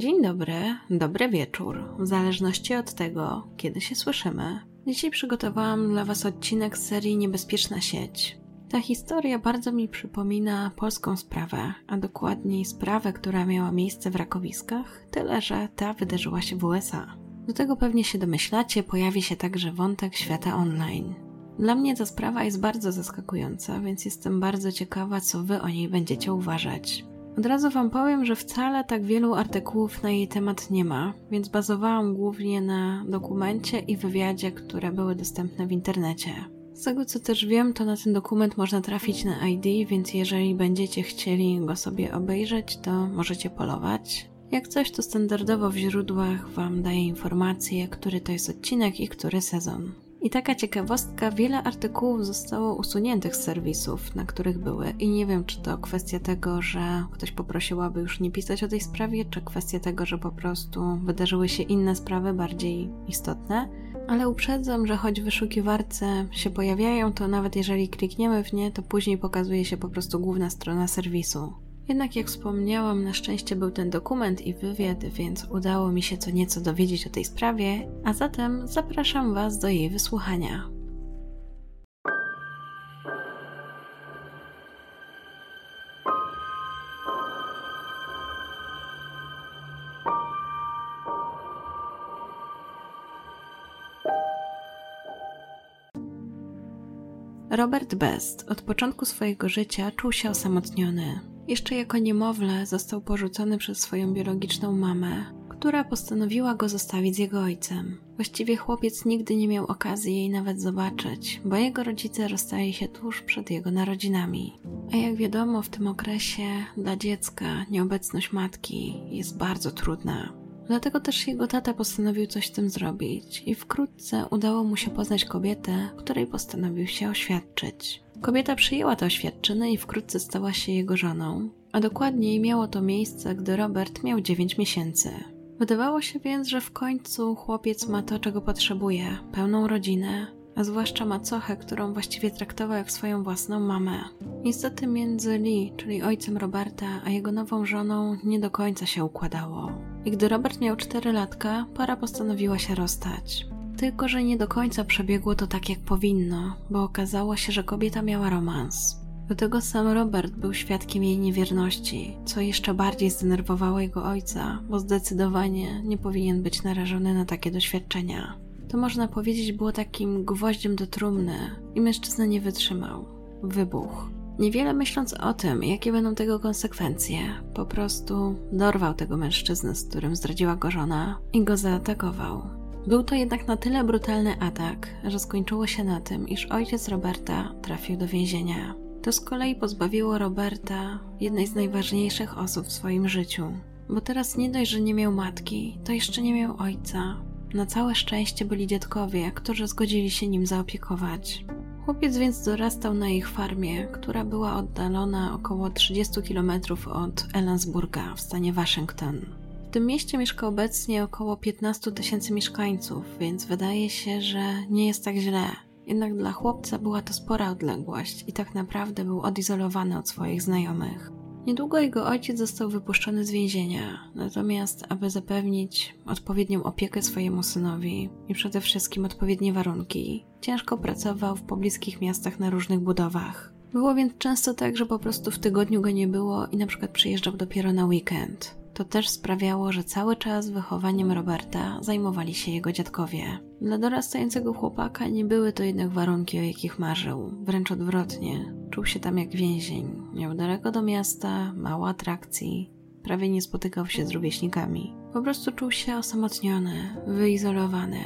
Dzień dobry, dobry wieczór, w zależności od tego, kiedy się słyszymy. Dzisiaj przygotowałam dla Was odcinek z serii Niebezpieczna sieć. Ta historia bardzo mi przypomina polską sprawę, a dokładniej sprawę, która miała miejsce w Rakowiskach, tyle że ta wydarzyła się w USA. Do tego pewnie się domyślacie, pojawi się także wątek świata online. Dla mnie ta sprawa jest bardzo zaskakująca, więc jestem bardzo ciekawa, co Wy o niej będziecie uważać. Od razu Wam powiem, że wcale tak wielu artykułów na jej temat nie ma, więc bazowałam głównie na dokumencie i wywiadzie, które były dostępne w internecie. Z tego co też wiem, to na ten dokument można trafić na ID, więc jeżeli będziecie chcieli go sobie obejrzeć, to możecie polować. Jak coś, to standardowo w źródłach Wam daję informacje, który to jest odcinek i który sezon. I taka ciekawostka, wiele artykułów zostało usuniętych z serwisów, na których były, i nie wiem, czy to kwestia tego, że ktoś poprosił, aby już nie pisać o tej sprawie, czy kwestia tego, że po prostu wydarzyły się inne sprawy bardziej istotne. Ale uprzedzam, że choć wyszukiwarce się pojawiają, to nawet jeżeli klikniemy w nie, to później pokazuje się po prostu główna strona serwisu. Jednak jak wspomniałam, na szczęście był ten dokument i wywiad, więc udało mi się co nieco dowiedzieć o tej sprawie, a zatem zapraszam Was do jej wysłuchania. Robert Best od początku swojego życia czuł się osamotniony. Jeszcze jako niemowlę został porzucony przez swoją biologiczną mamę, która postanowiła go zostawić z jego ojcem. Właściwie chłopiec nigdy nie miał okazji jej nawet zobaczyć, bo jego rodzice rozstali się tuż przed jego narodzinami. A jak wiadomo, w tym okresie dla dziecka nieobecność matki jest bardzo trudna. Dlatego też jego tata postanowił coś z tym zrobić i wkrótce udało mu się poznać kobietę, której postanowił się oświadczyć. Kobieta przyjęła te oświadczyny i wkrótce stała się jego żoną, a dokładniej miało to miejsce, gdy Robert miał 9 miesięcy. Wydawało się więc, że w końcu chłopiec ma to, czego potrzebuje pełną rodzinę, a zwłaszcza macochę, którą właściwie traktował jak swoją własną mamę. Niestety między Lee, czyli ojcem Roberta, a jego nową żoną nie do końca się układało. I gdy Robert miał 4 latka, para postanowiła się rozstać. Tylko, że nie do końca przebiegło to tak, jak powinno, bo okazało się, że kobieta miała romans. Do tego sam Robert był świadkiem jej niewierności, co jeszcze bardziej zdenerwowało jego ojca, bo zdecydowanie nie powinien być narażony na takie doświadczenia. To można powiedzieć było takim gwoździem do trumny i mężczyzna nie wytrzymał. Wybuch. Niewiele myśląc o tym, jakie będą tego konsekwencje, po prostu dorwał tego mężczyznę, z którym zdradziła go żona i go zaatakował. Był to jednak na tyle brutalny atak, że skończyło się na tym, iż ojciec Roberta trafił do więzienia. To z kolei pozbawiło Roberta jednej z najważniejszych osób w swoim życiu, bo teraz nie dość, że nie miał matki, to jeszcze nie miał ojca. Na całe szczęście byli dziadkowie, którzy zgodzili się nim zaopiekować. Chłopiec więc dorastał na ich farmie, która była oddalona około 30 km od Ellensburga w stanie Waszyngton. W tym mieście mieszka obecnie około 15 tysięcy mieszkańców, więc wydaje się, że nie jest tak źle. Jednak dla chłopca była to spora odległość i tak naprawdę był odizolowany od swoich znajomych. Niedługo jego ojciec został wypuszczony z więzienia, natomiast aby zapewnić odpowiednią opiekę swojemu synowi i przede wszystkim odpowiednie warunki, ciężko pracował w pobliskich miastach na różnych budowach. Było więc często tak, że po prostu w tygodniu go nie było i na przykład przyjeżdżał dopiero na weekend. To też sprawiało, że cały czas wychowaniem Roberta zajmowali się jego dziadkowie. Dla dorastającego chłopaka nie były to jednak warunki, o jakich marzył, wręcz odwrotnie. Czuł się tam jak więzień. Miał daleko do miasta, mało atrakcji, prawie nie spotykał się z rówieśnikami. Po prostu czuł się osamotniony, wyizolowany.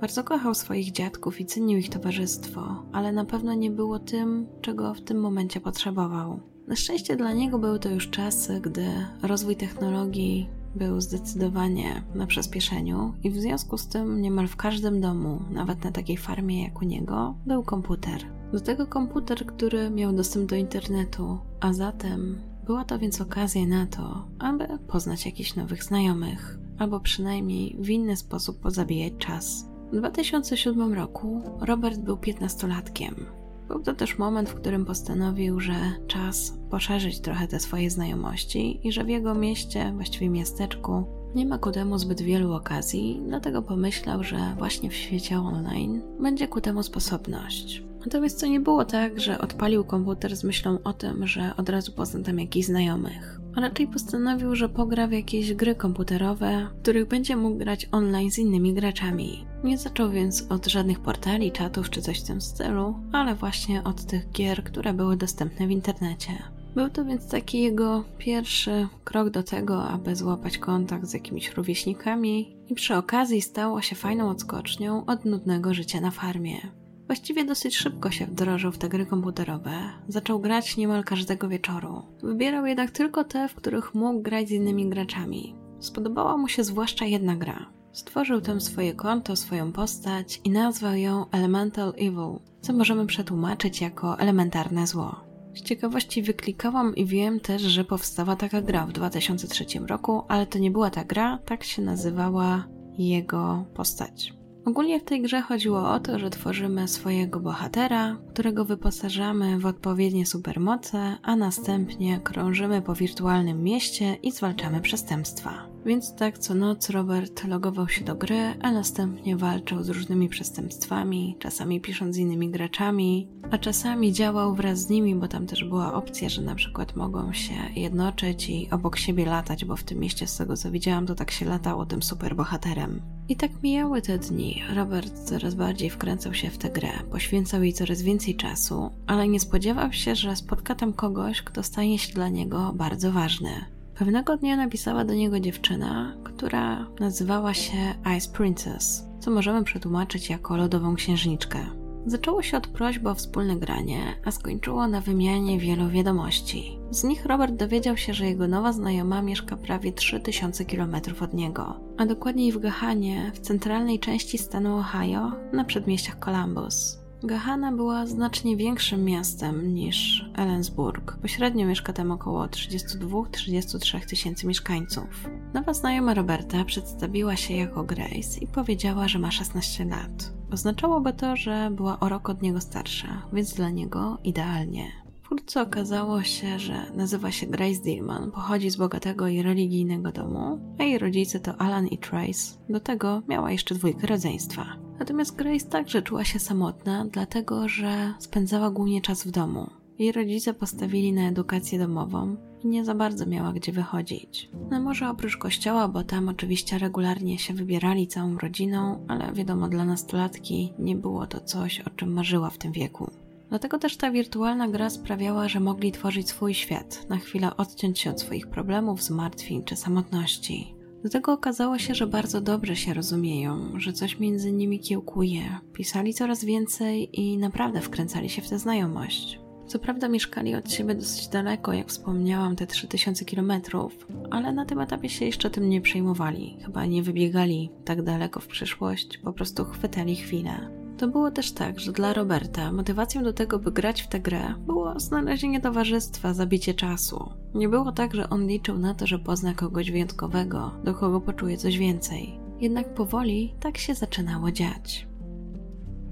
Bardzo kochał swoich dziadków i cenił ich towarzystwo, ale na pewno nie było tym, czego w tym momencie potrzebował. Na szczęście dla niego były to już czasy, gdy rozwój technologii był zdecydowanie na przyspieszeniu i w związku z tym niemal w każdym domu, nawet na takiej farmie jak u niego, był komputer. Do tego komputer, który miał dostęp do internetu, a zatem była to więc okazja na to, aby poznać jakichś nowych znajomych, albo przynajmniej w inny sposób pozabijać czas. W 2007 roku Robert był 15-latkiem. Był to też moment, w którym postanowił, że czas poszerzyć trochę te swoje znajomości i że w jego mieście, właściwie miasteczku, nie ma ku temu zbyt wielu okazji, dlatego pomyślał, że właśnie w świecie online będzie ku temu sposobność. Natomiast to nie było tak, że odpalił komputer z myślą o tym, że od razu pozna tam jakichś znajomych. A raczej postanowił, że pogra w jakieś gry komputerowe, w których będzie mógł grać online z innymi graczami. Nie zaczął więc od żadnych portali, czatów czy coś w tym stylu, ale właśnie od tych gier, które były dostępne w internecie. Był to więc taki jego pierwszy krok do tego, aby złapać kontakt z jakimiś rówieśnikami i przy okazji stało się fajną odskocznią od nudnego życia na farmie. Właściwie dosyć szybko się wdrożył w te gry komputerowe. Zaczął grać niemal każdego wieczoru. Wybierał jednak tylko te, w których mógł grać z innymi graczami. Spodobała mu się zwłaszcza jedna gra. Stworzył tam swoje konto, swoją postać i nazwał ją Elemental Evil, co możemy przetłumaczyć jako elementarne zło. Z ciekawości wyklikałam i wiem też, że powstała taka gra w 2003 roku, ale to nie była ta gra, tak się nazywała jego postać. Ogólnie w tej grze chodziło o to, że tworzymy swojego bohatera, którego wyposażamy w odpowiednie supermoce, a następnie krążymy po wirtualnym mieście i zwalczamy przestępstwa. Więc tak co noc Robert logował się do gry, a następnie walczył z różnymi przestępstwami, czasami pisząc z innymi graczami, a czasami działał wraz z nimi, bo tam też była opcja, że na przykład mogą się jednoczyć i obok siebie latać, bo w tym mieście z tego co widziałam, to tak się latało tym superbohaterem. I tak mijały te dni. Robert coraz bardziej wkręcał się w tę grę, poświęcał jej coraz więcej czasu, ale nie spodziewał się, że spotka tam kogoś, kto stanie się dla niego bardzo ważny. Pewnego dnia napisała do niego dziewczyna, która nazywała się Ice Princess, co możemy przetłumaczyć jako lodową księżniczkę. Zaczęło się od prośby o wspólne granie, a skończyło na wymianie wielu wiadomości. Z nich Robert dowiedział się, że jego nowa znajoma mieszka prawie 3000 km od niego, a dokładniej w Gahanie, w centralnej części stanu Ohio, na przedmieściach Columbus. Gahana była znacznie większym miastem niż Ellensburg. Pośrednio mieszka tam około 32-33 tysięcy mieszkańców. Nowa znajoma Roberta przedstawiła się jako Grace i powiedziała, że ma 16 lat. Oznaczałoby to, że była o rok od niego starsza, więc dla niego idealnie. Wkrótce okazało się, że nazywa się Grace Dillman, pochodzi z bogatego i religijnego domu, a jej rodzice to Alan i Trace. Do tego miała jeszcze dwójkę rodzeństwa. Natomiast Grace także czuła się samotna, dlatego że spędzała głównie czas w domu. Jej rodzice postawili na edukację domową i nie za bardzo miała gdzie wychodzić. No może oprócz kościoła, bo tam oczywiście regularnie się wybierali całą rodziną, ale wiadomo, dla nastolatki nie było to coś, o czym marzyła w tym wieku. Dlatego też ta wirtualna gra sprawiała, że mogli tworzyć swój świat, na chwilę odciąć się od swoich problemów, zmartwień czy samotności. Do tego okazało się, że bardzo dobrze się rozumieją, że coś między nimi kiełkuje. Pisali coraz więcej i naprawdę wkręcali się w tę znajomość. Co prawda mieszkali od siebie dosyć daleko, jak wspomniałam, te 3000 kilometrów, ale na tym etapie się jeszcze tym nie przejmowali. Chyba nie wybiegali tak daleko w przyszłość, po prostu chwytali chwilę. To było też tak, że dla Roberta motywacją do tego, by grać w tę grę, było znalezienie towarzystwa, zabicie czasu. Nie było tak, że on liczył na to, że pozna kogoś wyjątkowego, do kogo poczuje coś więcej. Jednak powoli tak się zaczynało dziać.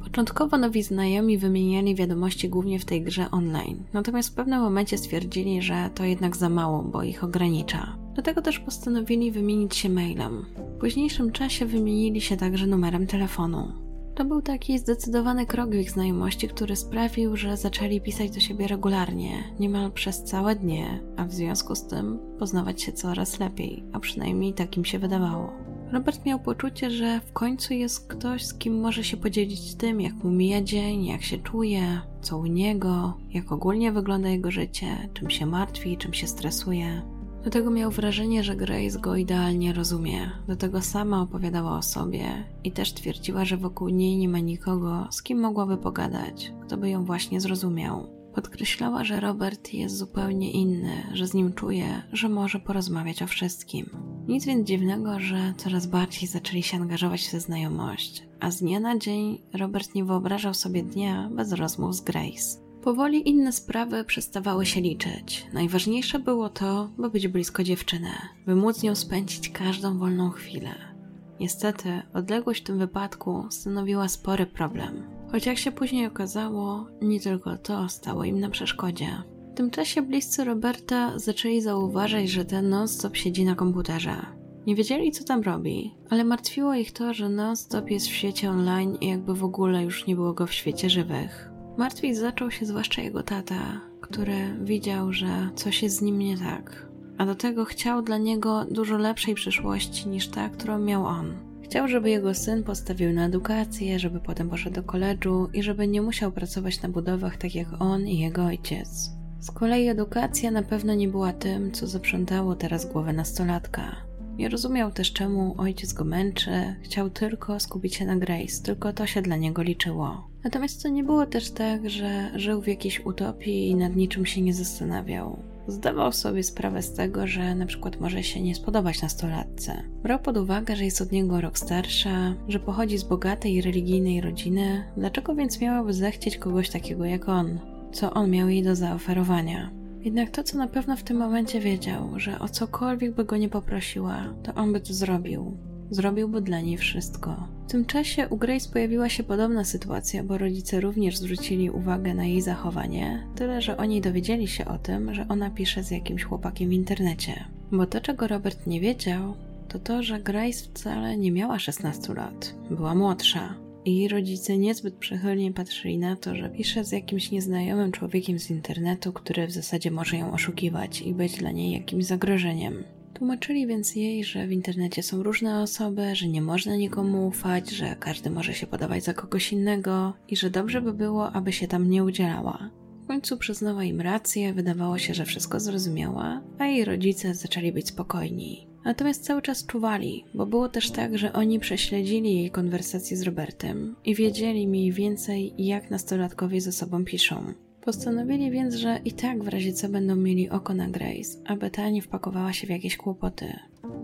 Początkowo nowi znajomi wymieniali wiadomości głównie w tej grze online, natomiast w pewnym momencie stwierdzili, że to jednak za mało, bo ich ogranicza. Dlatego też postanowili wymienić się mailem. W późniejszym czasie wymienili się także numerem telefonu. To był taki zdecydowany krok w ich znajomości, który sprawił, że zaczęli pisać do siebie regularnie, niemal przez całe dnie, a w związku z tym poznawać się coraz lepiej, a przynajmniej tak im się wydawało. Robert miał poczucie, że w końcu jest ktoś, z kim może się podzielić tym, jak mu mija dzień, jak się czuje, co u niego, jak ogólnie wygląda jego życie, czym się martwi, czym się stresuje. Do tego miał wrażenie, że Grace go idealnie rozumie. Do tego sama opowiadała o sobie i też twierdziła, że wokół niej nie ma nikogo, z kim mogłaby pogadać, kto by ją właśnie zrozumiał. Podkreślała, że Robert jest zupełnie inny, że z nim czuje, że może porozmawiać o wszystkim. Nic więc dziwnego, że coraz bardziej zaczęli się angażować w tę znajomość, a z dnia na dzień Robert nie wyobrażał sobie dnia bez rozmów z Grace. Powoli inne sprawy przestawały się liczyć. Najważniejsze było to, by być blisko dziewczyny, by móc nią spędzić każdą wolną chwilę. Niestety, odległość w tym wypadku stanowiła spory problem. Choć jak się później okazało, nie tylko to stało im na przeszkodzie. W tym czasie bliscy Roberta zaczęli zauważać, że ten non-stop siedzi na komputerze. Nie wiedzieli, co tam robi, ale martwiło ich to, że non-stop jest w świecie online i jakby w ogóle już nie było go w świecie żywych. Martwić zaczął się zwłaszcza jego tata, który widział, że coś jest z nim nie tak, a do tego chciał dla niego dużo lepszej przyszłości niż ta, którą miał on. Chciał, żeby jego syn postawił na edukację, żeby potem poszedł do koledżu i żeby nie musiał pracować na budowach tak jak on i jego ojciec. Z kolei edukacja na pewno nie była tym, co zaprzątało teraz głowę nastolatka. Nie rozumiał też, czemu ojciec go męczy, chciał tylko skupić się na Grace, tylko to się dla niego liczyło. Natomiast to nie było też tak, że żył w jakiejś utopii i nad niczym się nie zastanawiał. Zdawał sobie sprawę z tego, że na przykład może się nie spodobać nastolatce. Brał pod uwagę, że jest od niego rok starsza, że pochodzi z bogatej i religijnej rodziny, dlaczego więc miałaby zechcieć kogoś takiego jak on? Co on miał jej do zaoferowania? Jednak to, co na pewno w tym momencie wiedział, że o cokolwiek by go nie poprosiła, to on by to zrobił. Zrobiłby dla niej wszystko. W tym czasie u Grace pojawiła się podobna sytuacja, bo rodzice również zwrócili uwagę na jej zachowanie, tyle że oni dowiedzieli się o tym, że ona pisze z jakimś chłopakiem w internecie. Bo to, czego Robert nie wiedział, to to, że Grace wcale nie miała 16 lat, była młodsza. I rodzice niezbyt przychylnie patrzyli na to, że pisze z jakimś nieznajomym człowiekiem z internetu, który w zasadzie może ją oszukiwać i być dla niej jakimś zagrożeniem. Tłumaczyli więc jej, że w internecie są różne osoby, że nie można nikomu ufać, że każdy może się podawać za kogoś innego i że dobrze by było, aby się tam nie udzielała. W końcu przyznała im rację, wydawało się, że wszystko zrozumiała, a jej rodzice zaczęli być spokojni. Natomiast cały czas czuwali, bo było też tak, że oni prześledzili jej konwersacje z Robertem i wiedzieli mniej więcej, jak nastolatkowie ze sobą piszą. Postanowili więc, że i tak w razie co będą mieli oko na Grace, aby ta nie wpakowała się w jakieś kłopoty.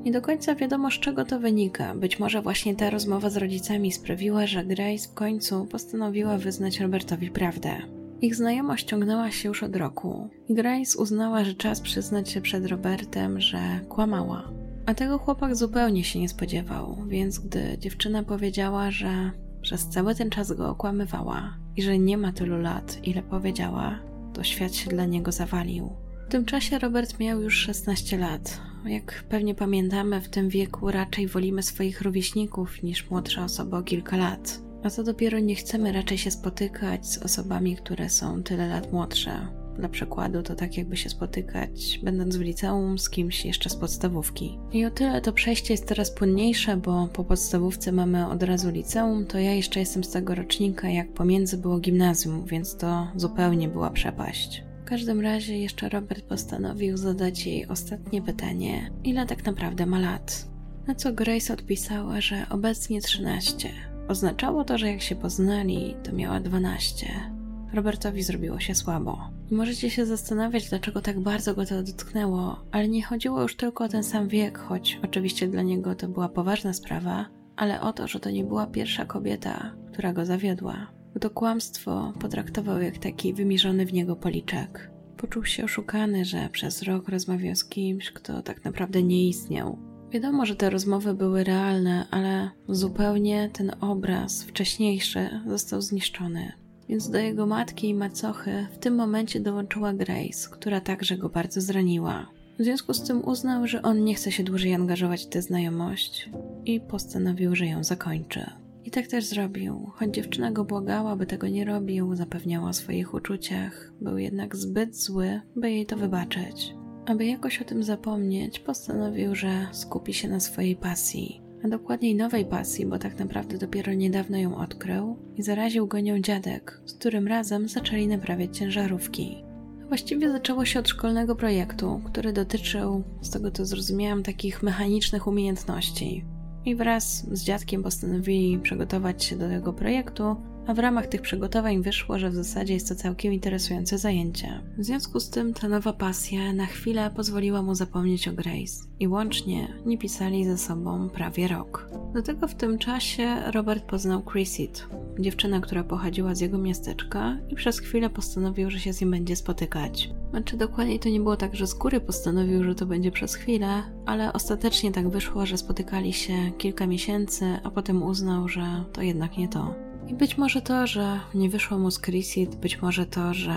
Nie do końca wiadomo z czego to wynika. Być może właśnie ta rozmowa z rodzicami sprawiła, że Grace w końcu postanowiła wyznać Robertowi prawdę. Ich znajomość ciągnęła się już od roku i Grace uznała, że czas przyznać się przed Robertem, że kłamała. A tego chłopak zupełnie się nie spodziewał, więc gdy dziewczyna powiedziała, że przez cały ten czas go okłamywała i że nie ma tylu lat, ile powiedziała, to świat się dla niego zawalił. W tym czasie Robert miał już 16 lat. Jak pewnie pamiętamy, w tym wieku raczej wolimy swoich rówieśników niż młodsze osoby o kilka lat. A co dopiero nie chcemy raczej się spotykać z osobami, które są tyle lat młodsze. Dla przykładu to tak jakby się spotykać, będąc w liceum z kimś jeszcze z podstawówki. I o tyle to przejście jest teraz płynniejsze, bo po podstawówce mamy od razu liceum, to ja jeszcze jestem z tego rocznika, jak pomiędzy było gimnazjum, więc to zupełnie była przepaść. W każdym razie jeszcze Robert postanowił zadać jej ostatnie pytanie, ile tak naprawdę ma lat. Na co Grace odpisała, że obecnie 13. Oznaczało to, że jak się poznali, to miała 12. Robertowi zrobiło się słabo. Możecie się zastanawiać, dlaczego tak bardzo go to dotknęło, ale nie chodziło już tylko o ten sam wiek, choć oczywiście dla niego to była poważna sprawa, ale o to, że to nie była pierwsza kobieta, która go zawiodła. To kłamstwo potraktował jak taki wymierzony w niego policzek. Poczuł się oszukany, że przez rok rozmawiał z kimś, kto tak naprawdę nie istniał. Wiadomo, że te rozmowy były realne, ale zupełnie ten obraz wcześniejszy został zniszczony więc do jego matki i macochy w tym momencie dołączyła Grace, która także go bardzo zraniła. W związku z tym uznał, że on nie chce się dłużej angażować w tę znajomość i postanowił, że ją zakończy. I tak też zrobił. Choć dziewczyna go błagała, by tego nie robił, zapewniała o swoich uczuciach, był jednak zbyt zły, by jej to wybaczyć. Aby jakoś o tym zapomnieć, postanowił, że skupi się na swojej pasji a dokładniej nowej pasji, bo tak naprawdę dopiero niedawno ją odkrył i zaraził go nią dziadek, z którym razem zaczęli naprawiać ciężarówki. Właściwie zaczęło się od szkolnego projektu, który dotyczył, z tego co zrozumiałam, takich mechanicznych umiejętności. I wraz z dziadkiem postanowili przygotować się do tego projektu, a w ramach tych przygotowań wyszło, że w zasadzie jest to całkiem interesujące zajęcie. W związku z tym ta nowa pasja na chwilę pozwoliła mu zapomnieć o Grace i łącznie nie pisali ze sobą prawie rok. Do tego w tym czasie Robert poznał Chrisit, dziewczynę, która pochodziła z jego miasteczka i przez chwilę postanowił, że się z nim będzie spotykać. Znaczy dokładniej to nie było tak, że z góry postanowił, że to będzie przez chwilę, ale ostatecznie tak wyszło, że spotykali się kilka miesięcy, a potem uznał, że to jednak nie to. I być może to, że nie wyszło mu z Chrissy, być może to, że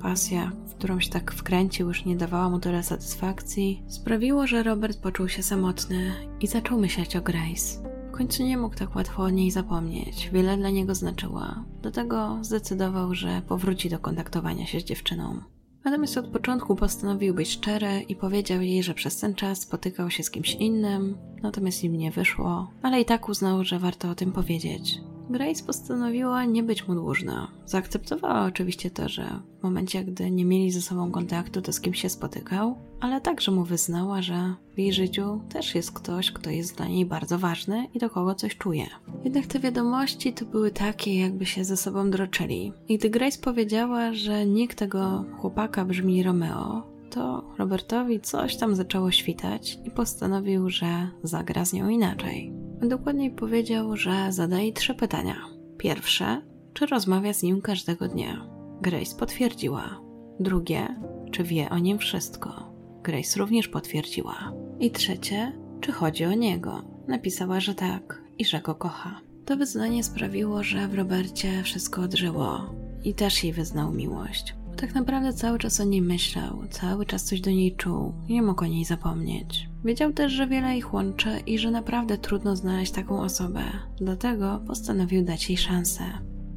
pasja, w którą się tak wkręcił, już nie dawała mu tyle satysfakcji, sprawiło, że Robert poczuł się samotny i zaczął myśleć o Grace. W końcu nie mógł tak łatwo o niej zapomnieć, wiele dla niego znaczyła. Dlatego zdecydował, że powróci do kontaktowania się z dziewczyną. Natomiast od początku postanowił być szczery i powiedział jej, że przez ten czas spotykał się z kimś innym, natomiast im nie wyszło, ale i tak uznał, że warto o tym powiedzieć. Grace postanowiła nie być mu dłużna. Zaakceptowała oczywiście to, że w momencie, gdy nie mieli ze sobą kontaktu, to z kim się spotykał, ale także mu wyznała, że w jej życiu też jest ktoś, kto jest dla niej bardzo ważny i do kogo coś czuje. Jednak te wiadomości to były takie, jakby się ze sobą droczyli. I gdy Grace powiedziała, że nikt tego chłopaka brzmi Romeo, to Robertowi coś tam zaczęło świtać i postanowił, że zagra z nią inaczej. Dokładniej powiedział, że zadaje trzy pytania. Pierwsze, czy rozmawia z nim każdego dnia? Grace potwierdziła. Drugie, czy wie o nim wszystko? Grace również potwierdziła. I trzecie, czy chodzi o niego? Napisała, że tak i że go kocha. To wyznanie sprawiło, że w Robercie wszystko odżyło i też jej wyznał miłość. Tak naprawdę cały czas o niej myślał, cały czas coś do niej czuł, nie mógł o niej zapomnieć. Wiedział też, że wiele ich łączy i że naprawdę trudno znaleźć taką osobę, dlatego postanowił dać jej szansę.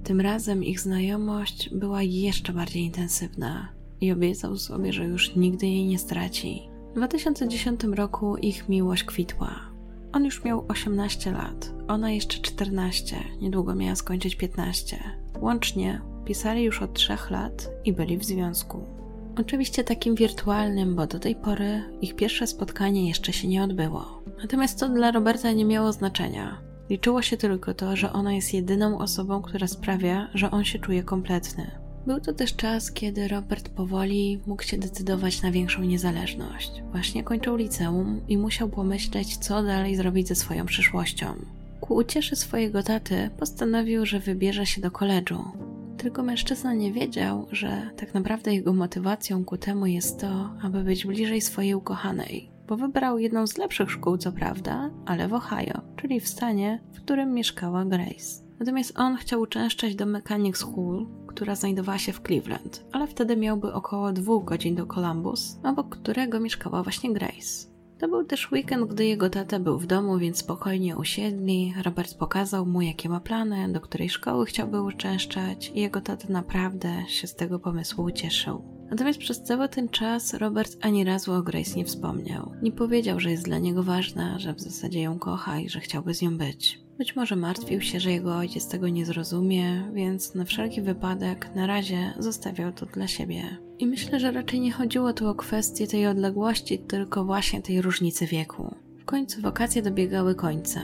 Tym razem ich znajomość była jeszcze bardziej intensywna i obiecał sobie, że już nigdy jej nie straci. W 2010 roku ich miłość kwitła. On już miał 18 lat, ona jeszcze 14, niedługo miała skończyć 15. Łącznie pisali już od 3 lat i byli w związku. Oczywiście takim wirtualnym, bo do tej pory ich pierwsze spotkanie jeszcze się nie odbyło. Natomiast to dla Roberta nie miało znaczenia. Liczyło się tylko to, że ona jest jedyną osobą, która sprawia, że on się czuje kompletny. Był to też czas, kiedy Robert powoli mógł się decydować na większą niezależność. Właśnie kończył liceum i musiał pomyśleć, co dalej zrobić ze swoją przyszłością. Ku ucieszy swojego taty postanowił, że wybierze się do koledżu. Tylko mężczyzna nie wiedział, że tak naprawdę jego motywacją ku temu jest to, aby być bliżej swojej ukochanej, bo wybrał jedną z lepszych szkół, co prawda, ale w Ohio, czyli w stanie, w którym mieszkała Grace. Natomiast on chciał uczęszczać do Mechanics School, która znajdowała się w Cleveland, ale wtedy miałby około dwóch godzin do Columbus, obok którego mieszkała właśnie Grace. To był też weekend, gdy jego tata był w domu, więc spokojnie usiedli. Robert pokazał mu, jakie ma plany, do której szkoły chciałby uczęszczać i jego tata naprawdę się z tego pomysłu ucieszył. Natomiast przez cały ten czas Robert ani razu o Grace nie wspomniał. Nie powiedział, że jest dla niego ważna, że w zasadzie ją kocha i że chciałby z nią być. Być może martwił się, że jego ojciec tego nie zrozumie, więc na wszelki wypadek na razie zostawiał to dla siebie. I myślę, że raczej nie chodziło tu o kwestię tej odległości, tylko właśnie tej różnicy wieku. W końcu wakacje dobiegały końca.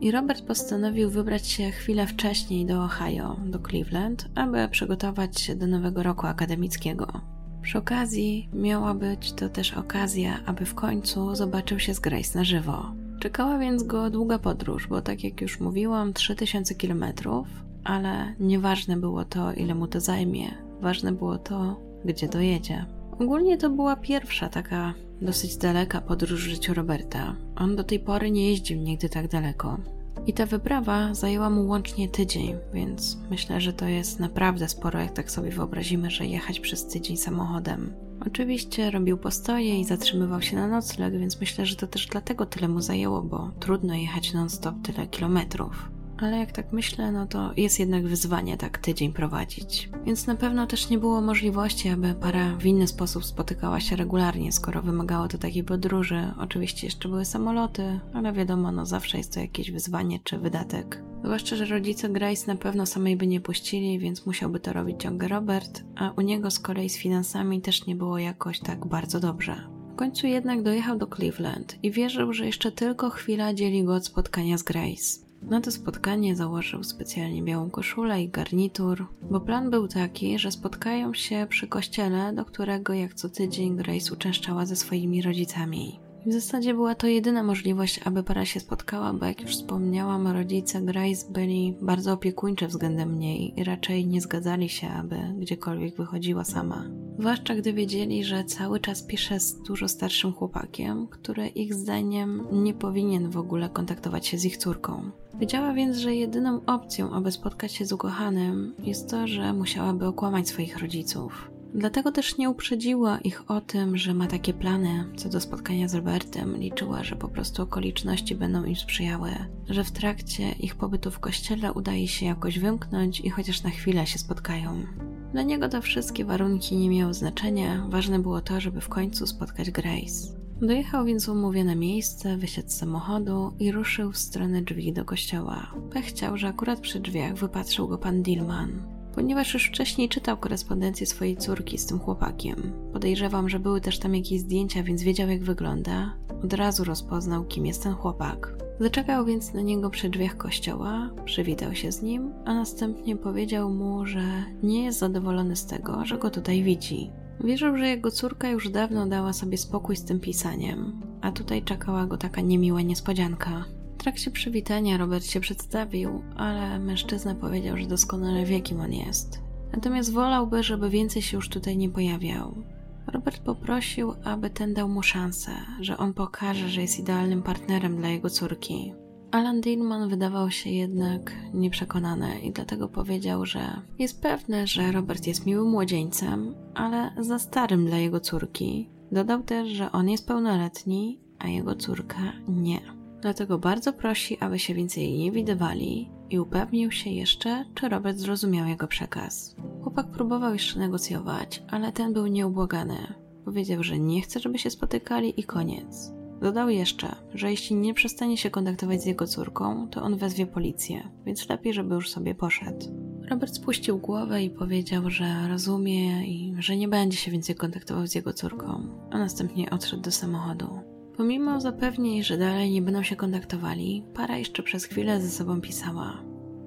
I Robert postanowił wybrać się chwilę wcześniej do Ohio, do Cleveland, aby przygotować się do nowego roku akademickiego. Przy okazji miała być to też okazja, aby w końcu zobaczył się z Grace na żywo. Czekała więc go długa podróż, bo tak jak już mówiłam, 3000 kilometrów, ale nieważne było to, ile mu to zajmie. Ważne było to, gdzie dojedzie. Ogólnie to była pierwsza taka dosyć daleka podróż w życiu Roberta. On do tej pory nie jeździł nigdy tak daleko. I ta wyprawa zajęła mu łącznie tydzień, więc myślę, że to jest naprawdę sporo, jak tak sobie wyobrazimy, że jechać przez tydzień samochodem. Oczywiście robił postoje i zatrzymywał się na nocleg, więc myślę, że to też dlatego tyle mu zajęło, bo trudno jechać non-stop tyle kilometrów ale jak tak myślę, no to jest jednak wyzwanie tak tydzień prowadzić. Więc na pewno też nie było możliwości, aby para w inny sposób spotykała się regularnie, skoro wymagało to takiej podróży. Oczywiście jeszcze były samoloty, ale wiadomo, no zawsze jest to jakieś wyzwanie czy wydatek. Zwłaszcza, że rodzice Grace na pewno samej by nie puścili, więc musiałby to robić ciągle Robert, a u niego z kolei z finansami też nie było jakoś tak bardzo dobrze. W końcu jednak dojechał do Cleveland i wierzył, że jeszcze tylko chwila dzieli go od spotkania z Grace. Na to spotkanie założył specjalnie białą koszulę i garnitur, bo plan był taki, że spotkają się przy kościele, do którego jak co tydzień Grace uczęszczała ze swoimi rodzicami. W zasadzie była to jedyna możliwość, aby para się spotkała, bo jak już wspomniałam, rodzice Grace byli bardzo opiekuńczy względem niej i raczej nie zgadzali się, aby gdziekolwiek wychodziła sama. Zwłaszcza gdy wiedzieli, że cały czas pisze z dużo starszym chłopakiem, który ich zdaniem nie powinien w ogóle kontaktować się z ich córką. Wiedziała więc, że jedyną opcją, aby spotkać się z ukochanym, jest to, że musiałaby okłamać swoich rodziców. Dlatego też nie uprzedziła ich o tym, że ma takie plany co do spotkania z Robertem. Liczyła, że po prostu okoliczności będą im sprzyjały, że w trakcie ich pobytu w kościele udaje się jakoś wymknąć i chociaż na chwilę się spotkają. Dla niego te wszystkie warunki nie miały znaczenia, ważne było to, żeby w końcu spotkać Grace. Dojechał więc umówione miejsce, wysiadł z samochodu i ruszył w stronę drzwi do kościoła. Pech chciał, że akurat przy drzwiach wypatrzył go pan Dillman. Ponieważ już wcześniej czytał korespondencję swojej córki z tym chłopakiem, podejrzewam, że były też tam jakieś zdjęcia, więc wiedział jak wygląda, od razu rozpoznał, kim jest ten chłopak. Zaczekał więc na niego przy drzwiach kościoła, przywitał się z nim, a następnie powiedział mu, że nie jest zadowolony z tego, że go tutaj widzi. Wierzył, że jego córka już dawno dała sobie spokój z tym pisaniem, a tutaj czekała go taka niemiła niespodzianka. Trakcie przywitania Robert się przedstawił, ale mężczyzna powiedział, że doskonale wie, kim on jest. Natomiast wolałby, żeby więcej się już tutaj nie pojawiał. Robert poprosił, aby ten dał mu szansę, że on pokaże, że jest idealnym partnerem dla jego córki. Alan Dillman wydawał się jednak nieprzekonany i dlatego powiedział, że jest pewny, że Robert jest miłym młodzieńcem, ale za starym dla jego córki. Dodał też, że on jest pełnoletni, a jego córka nie. Dlatego bardzo prosi, aby się więcej nie widywali i upewnił się jeszcze, czy Robert zrozumiał jego przekaz. Chłopak próbował jeszcze negocjować, ale ten był nieubłagany. Powiedział, że nie chce, żeby się spotykali i koniec. Dodał jeszcze, że jeśli nie przestanie się kontaktować z jego córką, to on wezwie policję, więc lepiej, żeby już sobie poszedł. Robert spuścił głowę i powiedział, że rozumie i że nie będzie się więcej kontaktował z jego córką, a następnie odszedł do samochodu. Pomimo zapewnień, że dalej nie będą się kontaktowali, para jeszcze przez chwilę ze sobą pisała.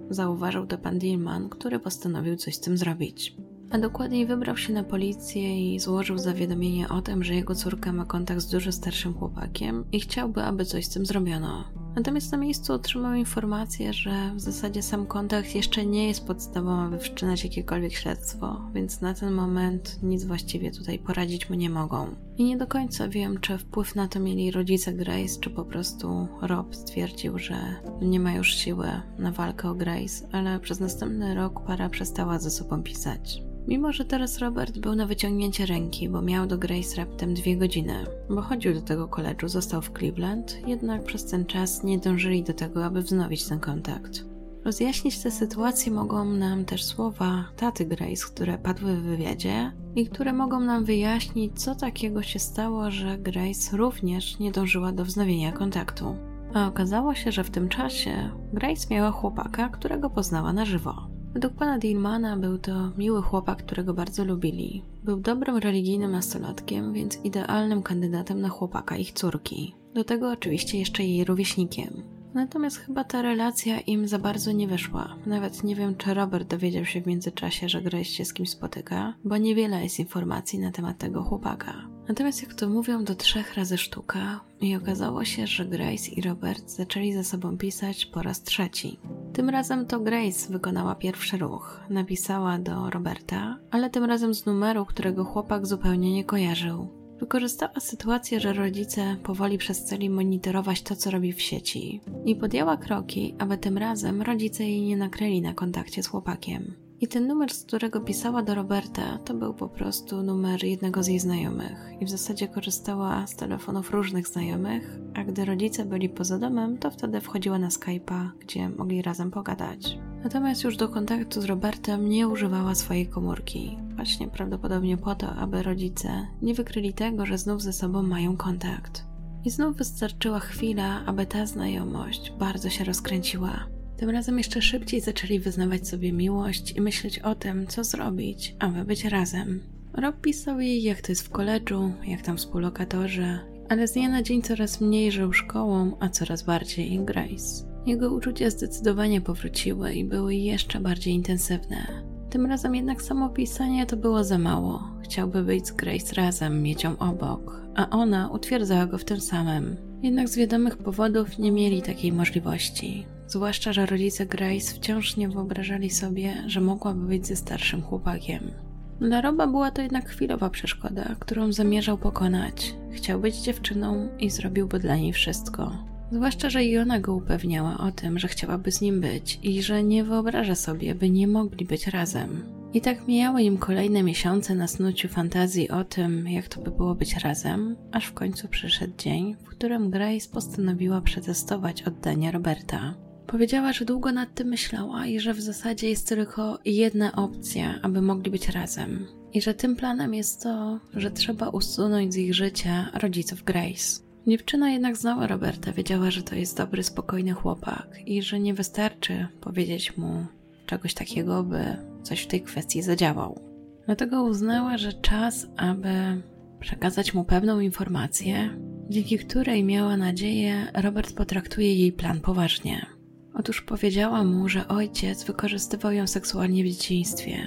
Zauważył to pan Dillman, który postanowił coś z tym zrobić. A dokładniej wybrał się na policję i złożył zawiadomienie o tym, że jego córka ma kontakt z dużo starszym chłopakiem i chciałby, aby coś z tym zrobiono. Natomiast na miejscu otrzymał informację, że w zasadzie sam kontakt jeszcze nie jest podstawą, aby wszczynać jakiekolwiek śledztwo, więc na ten moment nic właściwie tutaj poradzić mu nie mogą. I nie do końca wiem, czy wpływ na to mieli rodzice Grace, czy po prostu Rob stwierdził, że nie ma już siły na walkę o Grace, ale przez następny rok para przestała ze sobą pisać. Mimo, że teraz Robert był na wyciągnięcie ręki, bo miał do Grace raptem dwie godziny, bo chodził do tego koledżu, został w Cleveland, jednak przez ten czas nie dążyli do tego, aby wznowić ten kontakt. Rozjaśnić tę sytuację mogą nam też słowa taty Grace, które padły w wywiadzie i które mogą nam wyjaśnić, co takiego się stało, że Grace również nie dążyła do wznowienia kontaktu. A okazało się, że w tym czasie Grace miała chłopaka, którego poznała na żywo. Według pana Dillmana był to miły chłopak, którego bardzo lubili. Był dobrym religijnym nastolatkiem, więc idealnym kandydatem na chłopaka ich córki. Do tego oczywiście jeszcze jej rówieśnikiem. Natomiast chyba ta relacja im za bardzo nie wyszła. Nawet nie wiem, czy Robert dowiedział się w międzyczasie, że Grace się z kimś spotyka, bo niewiele jest informacji na temat tego chłopaka. Natomiast jak to mówią, do trzech razy sztuka i okazało się, że Grace i Robert zaczęli ze sobą pisać po raz trzeci. Tym razem to Grace wykonała pierwszy ruch. Napisała do Roberta, ale tym razem z numeru, którego chłopak zupełnie nie kojarzył. Wykorzystała sytuację, że rodzice powoli przestali monitorować to, co robi w sieci i podjęła kroki, aby tym razem rodzice jej nie nakryli na kontakcie z chłopakiem. I ten numer, z którego pisała do Roberta, to był po prostu numer jednego z jej znajomych. I w zasadzie korzystała z telefonów różnych znajomych, a gdy rodzice byli poza domem, to wtedy wchodziła na Skype'a, gdzie mogli razem pogadać. Natomiast już do kontaktu z Robertem nie używała swojej komórki. Właśnie prawdopodobnie po to, aby rodzice nie wykryli tego, że znów ze sobą mają kontakt. I znów wystarczyła chwila, aby ta znajomość bardzo się rozkręciła. Tym razem jeszcze szybciej zaczęli wyznawać sobie miłość i myśleć o tym, co zrobić, aby być razem. Rob pisał jej, jak to jest w koledżu, jak tam współlokatorzy, ale z dnia na dzień coraz mniej żył szkołą, a coraz bardziej Grace. Jego uczucia zdecydowanie powróciły i były jeszcze bardziej intensywne. Tym razem jednak samo pisanie to było za mało. Chciałby być z Grace razem, mieć ją obok, a ona utwierdzała go w tym samym. Jednak z wiadomych powodów nie mieli takiej możliwości. Zwłaszcza, że rodzice Grace wciąż nie wyobrażali sobie, że mogłaby być ze starszym chłopakiem. Dla Roba była to jednak chwilowa przeszkoda, którą zamierzał pokonać. Chciał być dziewczyną i zrobiłby dla niej wszystko. Zwłaszcza, że i ona go upewniała o tym, że chciałaby z nim być i że nie wyobraża sobie, by nie mogli być razem. I tak mijały im kolejne miesiące na snuciu fantazji o tym, jak to by było być razem, aż w końcu przyszedł dzień, w którym Grace postanowiła przetestować oddanie Roberta. Powiedziała, że długo nad tym myślała i że w zasadzie jest tylko jedna opcja, aby mogli być razem. I że tym planem jest to, że trzeba usunąć z ich życia rodziców Grace. Dziewczyna jednak znała Roberta, wiedziała, że to jest dobry, spokojny chłopak i że nie wystarczy powiedzieć mu czegoś takiego, by coś w tej kwestii zadziałał. Dlatego uznała, że czas, aby przekazać mu pewną informację, dzięki której miała nadzieję, Robert potraktuje jej plan poważnie. Otóż powiedziała mu, że ojciec wykorzystywał ją seksualnie w dzieciństwie.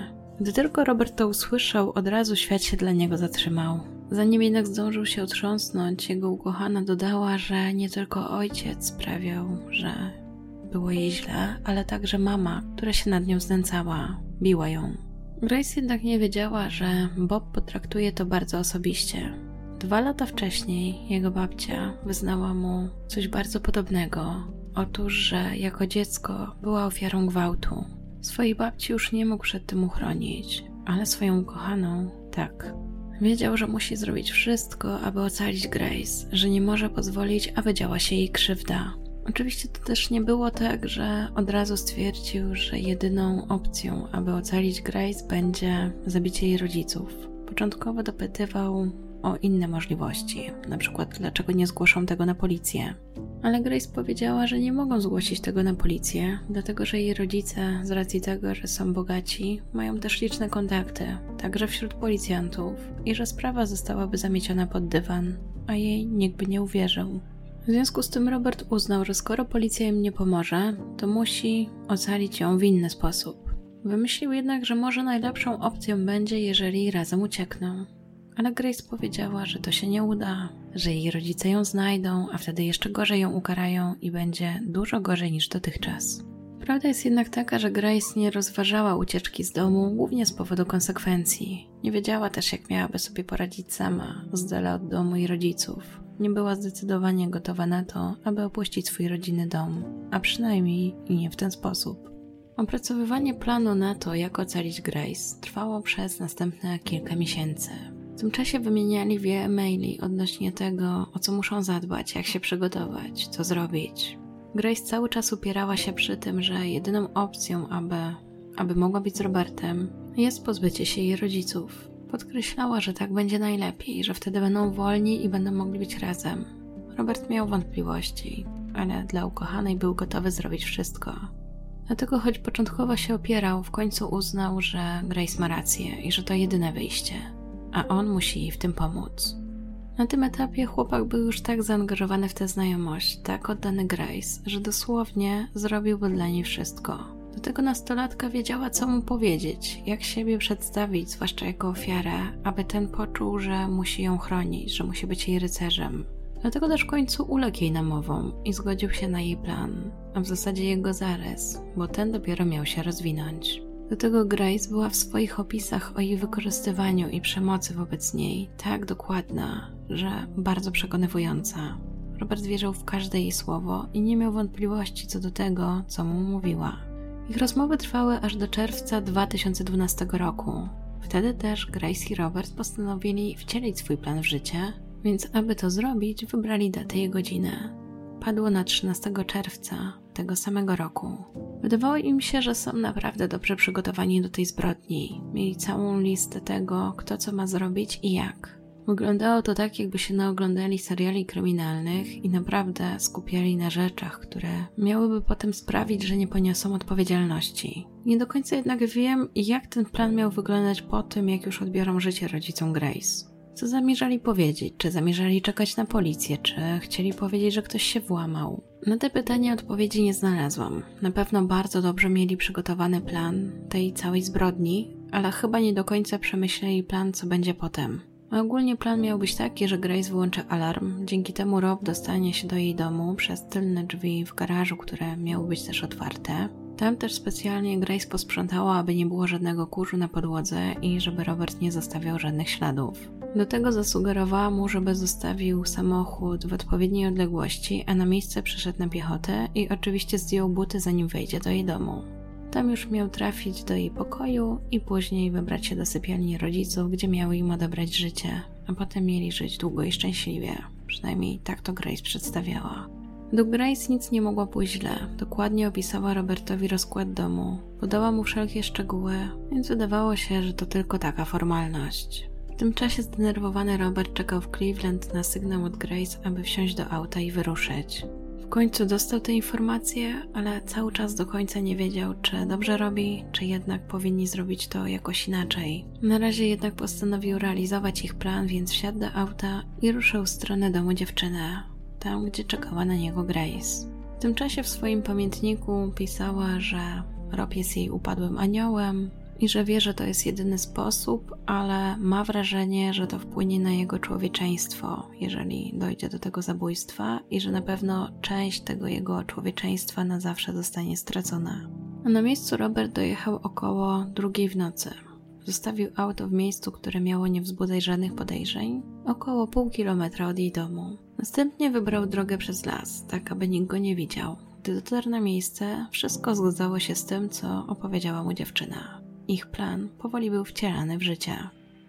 Gdy tylko Robert to usłyszał, od razu świat się dla niego zatrzymał. Zanim jednak zdążył się otrząsnąć, jego ukochana dodała, że nie tylko ojciec sprawiał, że było jej źle, ale także mama, która się nad nią znęcała, biła ją. Grace jednak nie wiedziała, że Bob potraktuje to bardzo osobiście. Dwa lata wcześniej jego babcia wyznała mu coś bardzo podobnego. Otóż, że jako dziecko była ofiarą gwałtu. Swojej babci już nie mógł przed tym uchronić, ale swoją ukochaną tak. Wiedział, że musi zrobić wszystko, aby ocalić Grace, że nie może pozwolić, aby działa się jej krzywda. Oczywiście to też nie było tak, że od razu stwierdził, że jedyną opcją, aby ocalić Grace, będzie zabicie jej rodziców. Początkowo dopytywał o inne możliwości, na przykład dlaczego nie zgłoszą tego na policję. Ale Grace powiedziała, że nie mogą zgłosić tego na policję, dlatego że jej rodzice, z racji tego, że są bogaci, mają też liczne kontakty, także wśród policjantów, i że sprawa zostałaby zamieciona pod dywan, a jej nikt by nie uwierzył. W związku z tym Robert uznał, że skoro policja im nie pomoże, to musi ocalić ją w inny sposób. Wymyślił jednak, że może najlepszą opcją będzie, jeżeli razem uciekną. Ale Grace powiedziała, że to się nie uda, że jej rodzice ją znajdą, a wtedy jeszcze gorzej ją ukarają i będzie dużo gorzej niż dotychczas. Prawda jest jednak taka, że Grace nie rozważała ucieczki z domu głównie z powodu konsekwencji. Nie wiedziała też, jak miałaby sobie poradzić sama, z dala od domu i rodziców nie była zdecydowanie gotowa na to, aby opuścić swój rodzinny dom, a przynajmniej nie w ten sposób. Opracowywanie planu na to, jak ocalić Grace, trwało przez następne kilka miesięcy. W tym czasie wymieniali wiele maili odnośnie tego, o co muszą zadbać, jak się przygotować, co zrobić. Grace cały czas upierała się przy tym, że jedyną opcją, aby, aby mogła być z Robertem, jest pozbycie się jej rodziców. Podkreślała, że tak będzie najlepiej, że wtedy będą wolni i będą mogli być razem. Robert miał wątpliwości, ale dla ukochanej był gotowy zrobić wszystko. Dlatego, choć początkowo się opierał, w końcu uznał, że Grace ma rację i że to jedyne wyjście, a on musi jej w tym pomóc. Na tym etapie chłopak był już tak zaangażowany w tę znajomość, tak oddany Grace, że dosłownie zrobiłby dla niej wszystko. Do tego nastolatka wiedziała, co mu powiedzieć, jak siebie przedstawić, zwłaszcza jako ofiarę, aby ten poczuł, że musi ją chronić, że musi być jej rycerzem. Dlatego też w końcu uległ jej namowom i zgodził się na jej plan, a w zasadzie jego zarys, bo ten dopiero miał się rozwinąć. Do tego Grace była w swoich opisach o jej wykorzystywaniu i przemocy wobec niej tak dokładna, że bardzo przekonywująca. Robert wierzył w każde jej słowo i nie miał wątpliwości co do tego, co mu mówiła. Ich rozmowy trwały aż do czerwca 2012 roku. Wtedy też Grace i Robert postanowili wcielić swój plan w życie, więc aby to zrobić, wybrali datę i godzinę. Padło na 13 czerwca tego samego roku. Wydawało im się, że są naprawdę dobrze przygotowani do tej zbrodni. Mieli całą listę tego, kto co ma zrobić i jak. Wyglądało to tak, jakby się naoglądali seriali kryminalnych i naprawdę skupiali na rzeczach, które miałyby potem sprawić, że nie poniosą odpowiedzialności. Nie do końca jednak wiem, jak ten plan miał wyglądać po tym, jak już odbiorą życie rodzicom Grace. Co zamierzali powiedzieć? Czy zamierzali czekać na policję? Czy chcieli powiedzieć, że ktoś się włamał? Na te pytania odpowiedzi nie znalazłam. Na pewno bardzo dobrze mieli przygotowany plan tej całej zbrodni, ale chyba nie do końca przemyśleli plan, co będzie potem. Ogólnie plan miał być taki, że Grace wyłączy alarm, dzięki temu Rob dostanie się do jej domu przez tylne drzwi w garażu, które miały być też otwarte. Tam też specjalnie Grace posprzątała, aby nie było żadnego kurzu na podłodze i żeby Robert nie zostawiał żadnych śladów. Do tego zasugerowała mu, żeby zostawił samochód w odpowiedniej odległości, a na miejsce przyszedł na piechotę i oczywiście zdjął buty zanim wejdzie do jej domu. Tam już miał trafić do jej pokoju i później wybrać się do sypialni rodziców, gdzie miały im odebrać życie, a potem mieli żyć długo i szczęśliwie. Przynajmniej tak to Grace przedstawiała. Według Grace nic nie mogło pójść źle. Dokładnie opisała Robertowi rozkład domu. Podała mu wszelkie szczegóły, więc wydawało się, że to tylko taka formalność. W tym czasie zdenerwowany Robert czekał w Cleveland na sygnał od Grace, aby wsiąść do auta i wyruszyć. W końcu dostał te informacje, ale cały czas do końca nie wiedział, czy dobrze robi, czy jednak powinni zrobić to jakoś inaczej. Na razie jednak postanowił realizować ich plan, więc wsiadł do auta i ruszył w stronę domu dziewczyny, tam gdzie czekała na niego Grace. W tym czasie w swoim pamiętniku pisała, że Rob jest jej upadłym aniołem, i że wie, że to jest jedyny sposób, ale ma wrażenie, że to wpłynie na jego człowieczeństwo, jeżeli dojdzie do tego zabójstwa, i że na pewno część tego jego człowieczeństwa na zawsze zostanie stracona. A na miejscu Robert dojechał około drugiej w nocy. Zostawił auto w miejscu, które miało nie wzbudzać żadnych podejrzeń, około pół kilometra od jej domu. Następnie wybrał drogę przez las, tak aby nikt go nie widział. Gdy dotarł na miejsce, wszystko zgadzało się z tym, co opowiedziała mu dziewczyna. Ich plan powoli był wcielany w życie.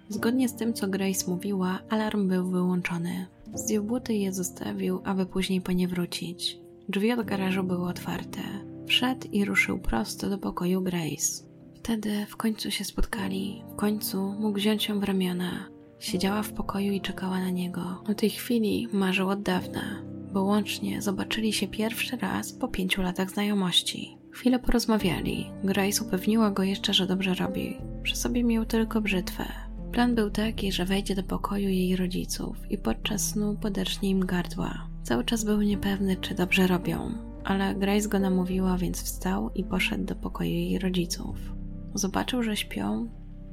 Zgodnie z tym, co Grace mówiła, alarm był wyłączony. Zdjął buty i je zostawił, aby później po nie wrócić. Drzwi od garażu były otwarte. Wszedł i ruszył prosto do pokoju Grace. Wtedy w końcu się spotkali. W końcu mógł wziąć ją w ramiona. Siedziała w pokoju i czekała na niego. O tej chwili marzył od dawna, bo łącznie zobaczyli się pierwszy raz po pięciu latach znajomości. Chwilę porozmawiali. Grace upewniła go jeszcze, że dobrze robi. Przy sobie miał tylko brzytwę. Plan był taki, że wejdzie do pokoju jej rodziców i podczas snu poderżnie im gardła. Cały czas był niepewny, czy dobrze robią, ale Grace go namówiła, więc wstał i poszedł do pokoju jej rodziców. Zobaczył, że śpią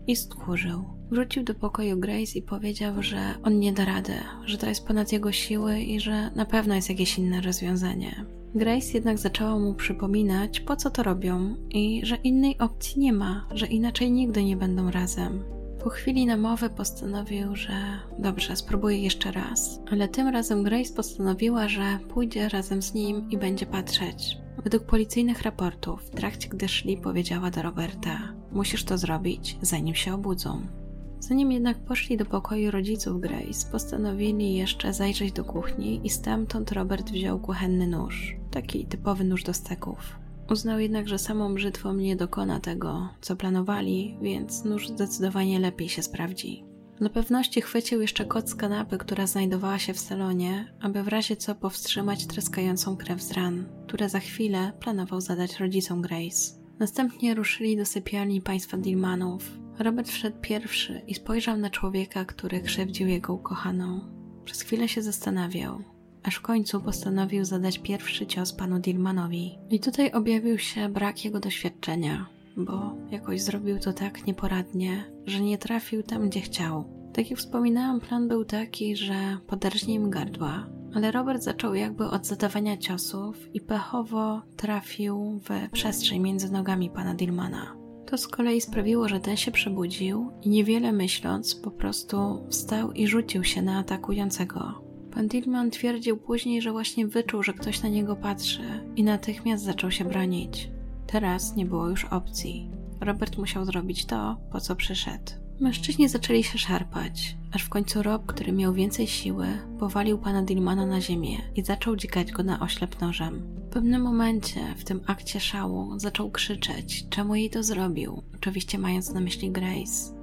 i stchórzył. Wrócił do pokoju Grace i powiedział, że on nie da rady, że to jest ponad jego siły i że na pewno jest jakieś inne rozwiązanie. Grace jednak zaczęła mu przypominać, po co to robią i że innej opcji nie ma, że inaczej nigdy nie będą razem. Po chwili namowy postanowił, że dobrze, spróbuje jeszcze raz, ale tym razem Grace postanowiła, że pójdzie razem z nim i będzie patrzeć. Według policyjnych raportów, w trakcie gdy szli, powiedziała do Roberta: Musisz to zrobić, zanim się obudzą. Zanim jednak poszli do pokoju rodziców Grace, postanowili jeszcze zajrzeć do kuchni i stamtąd Robert wziął kuchenny nóż, taki typowy nóż do steków. Uznał jednak, że samą brzytwą nie dokona tego, co planowali, więc nóż zdecydowanie lepiej się sprawdzi. Dla pewności chwycił jeszcze koc z kanapy, która znajdowała się w salonie, aby w razie co powstrzymać tryskającą krew z ran, które za chwilę planował zadać rodzicom Grace. Następnie ruszyli do sypialni państwa Dilmanów, Robert wszedł pierwszy i spojrzał na człowieka, który krzywdził jego ukochaną. Przez chwilę się zastanawiał, aż w końcu postanowił zadać pierwszy cios panu Dilmanowi. I tutaj objawił się brak jego doświadczenia, bo jakoś zrobił to tak nieporadnie, że nie trafił tam, gdzie chciał. Tak jak wspominałam, plan był taki, że poderżnie im gardła, ale Robert zaczął jakby od zadawania ciosów i pechowo trafił w przestrzeń między nogami pana Dilmana. To z kolei sprawiło, że ten się przebudził i niewiele myśląc, po prostu wstał i rzucił się na atakującego. Pan Dillman twierdził później, że właśnie wyczuł, że ktoś na niego patrzy i natychmiast zaczął się bronić. Teraz nie było już opcji. Robert musiał zrobić to, po co przyszedł. Mężczyźni zaczęli się szarpać, aż w końcu Rob, który miał więcej siły, powalił pana Dillmana na ziemię i zaczął dzikać go na oślep nożem. W pewnym momencie, w tym akcie szału, zaczął krzyczeć, czemu jej to zrobił, oczywiście mając na myśli Grace.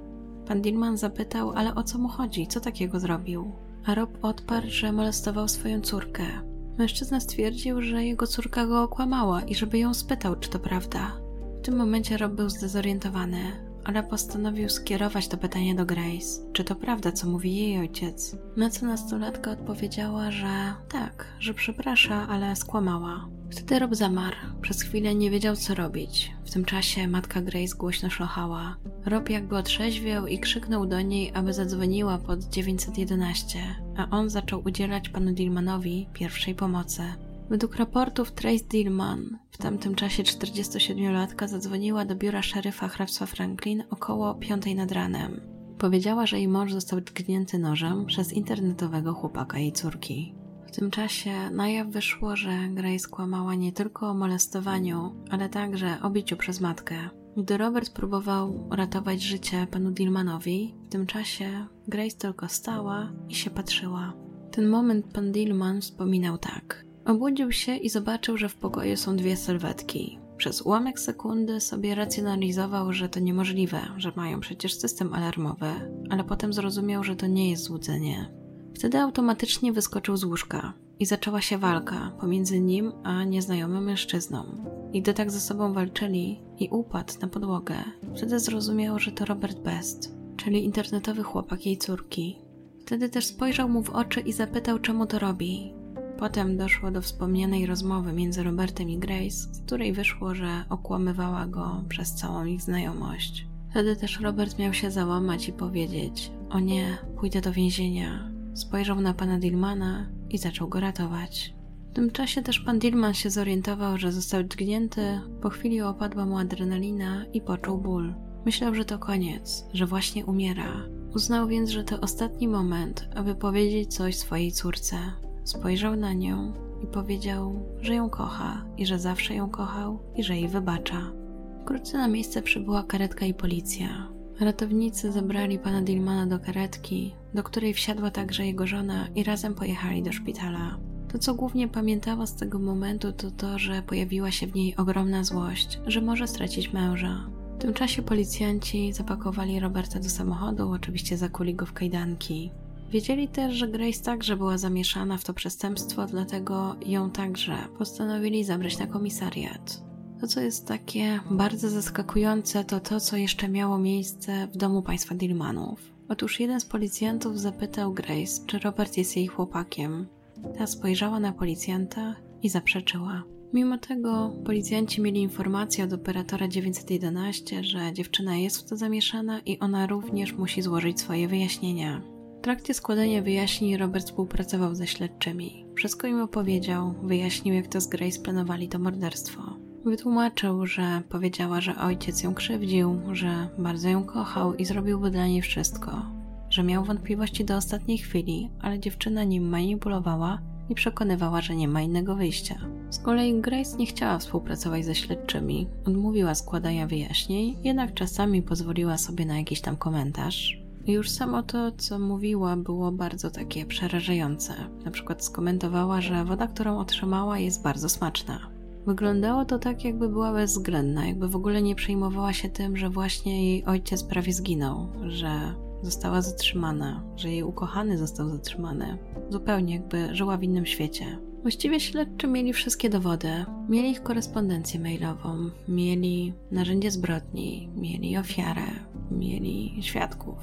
Pan Dillman zapytał, ale o co mu chodzi, co takiego zrobił? A Rob odparł, że molestował swoją córkę. Mężczyzna stwierdził, że jego córka go okłamała i żeby ją spytał, czy to prawda. W tym momencie Rob był zdezorientowany, ale postanowił skierować to pytanie do Grace. Czy to prawda, co mówi jej ojciec? Na co nastolatka odpowiedziała, że tak, że przeprasza, ale skłamała. Wtedy Rob zamarł. Przez chwilę nie wiedział, co robić. W tym czasie matka Grace głośno szlochała. Rob jakby otrzeźwiał i krzyknął do niej, aby zadzwoniła pod 911, a on zaczął udzielać panu Dillmanowi pierwszej pomocy. Według raportów Trace Dillman, w tamtym czasie 47-latka zadzwoniła do biura szeryfa hrabstwa Franklin około 5 nad ranem. Powiedziała, że jej mąż został tknięty nożem przez internetowego chłopaka jej córki. W tym czasie na jaw wyszło, że Grace kłamała nie tylko o molestowaniu, ale także o biciu przez matkę. Gdy Robert próbował ratować życie panu Dillmanowi, w tym czasie Grace tylko stała i się patrzyła. Ten moment pan Dillman wspominał tak. Obudził się i zobaczył, że w pokoju są dwie sylwetki. Przez ułamek sekundy sobie racjonalizował, że to niemożliwe, że mają przecież system alarmowy, ale potem zrozumiał, że to nie jest złudzenie. Wtedy automatycznie wyskoczył z łóżka i zaczęła się walka pomiędzy nim a nieznajomym mężczyzną. I gdy tak ze sobą walczyli i upadł na podłogę, wtedy zrozumiał, że to Robert Best, czyli internetowy chłopak jej córki. Wtedy też spojrzał mu w oczy i zapytał, czemu to robi. Potem doszło do wspomnianej rozmowy między Robertem i Grace, z której wyszło, że okłamywała go przez całą ich znajomość. Wtedy też Robert miał się załamać i powiedzieć: O nie, pójdę do więzienia. Spojrzał na pana Dillmana i zaczął go ratować. W tym czasie też pan Dillman się zorientował, że został dźgnięty, po chwili opadła mu adrenalina i poczuł ból. Myślał, że to koniec, że właśnie umiera. Uznał więc, że to ostatni moment, aby powiedzieć coś swojej córce. Spojrzał na nią i powiedział, że ją kocha i że zawsze ją kochał i że jej wybacza. Wkrótce na miejsce przybyła karetka i policja. Ratownicy zabrali pana Dillmana do karetki, do której wsiadła także jego żona i razem pojechali do szpitala. To, co głównie pamiętała z tego momentu, to to, że pojawiła się w niej ogromna złość, że może stracić męża. W tym czasie policjanci zapakowali Roberta do samochodu, oczywiście zakuli go w kajdanki. Wiedzieli też, że Grace także była zamieszana w to przestępstwo, dlatego ją także postanowili zabrać na komisariat. To, co jest takie bardzo zaskakujące, to to, co jeszcze miało miejsce w domu państwa Dillmanów. Otóż jeden z policjantów zapytał Grace, czy Robert jest jej chłopakiem. Ta spojrzała na policjanta i zaprzeczyła. Mimo tego policjanci mieli informację od operatora 911, że dziewczyna jest w to zamieszana i ona również musi złożyć swoje wyjaśnienia. W trakcie składania wyjaśnień Robert współpracował ze śledczymi. Wszystko im opowiedział, wyjaśnił jak to z Grace planowali to morderstwo. Wytłumaczył, że powiedziała, że ojciec ją krzywdził, że bardzo ją kochał i zrobiłby dla niej wszystko. Że miał wątpliwości do ostatniej chwili, ale dziewczyna nim manipulowała i przekonywała, że nie ma innego wyjścia. Z kolei Grace nie chciała współpracować ze śledczymi, odmówiła składania wyjaśnień, jednak czasami pozwoliła sobie na jakiś tam komentarz. Już samo to, co mówiła, było bardzo takie przerażające. Na przykład skomentowała, że woda, którą otrzymała, jest bardzo smaczna. Wyglądało to tak, jakby była bezwzględna, jakby w ogóle nie przejmowała się tym, że właśnie jej ojciec prawie zginął, że została zatrzymana, że jej ukochany został zatrzymany. Zupełnie jakby żyła w innym świecie. Właściwie śledczy mieli wszystkie dowody. Mieli ich korespondencję mailową, mieli narzędzie zbrodni, mieli ofiarę, mieli świadków.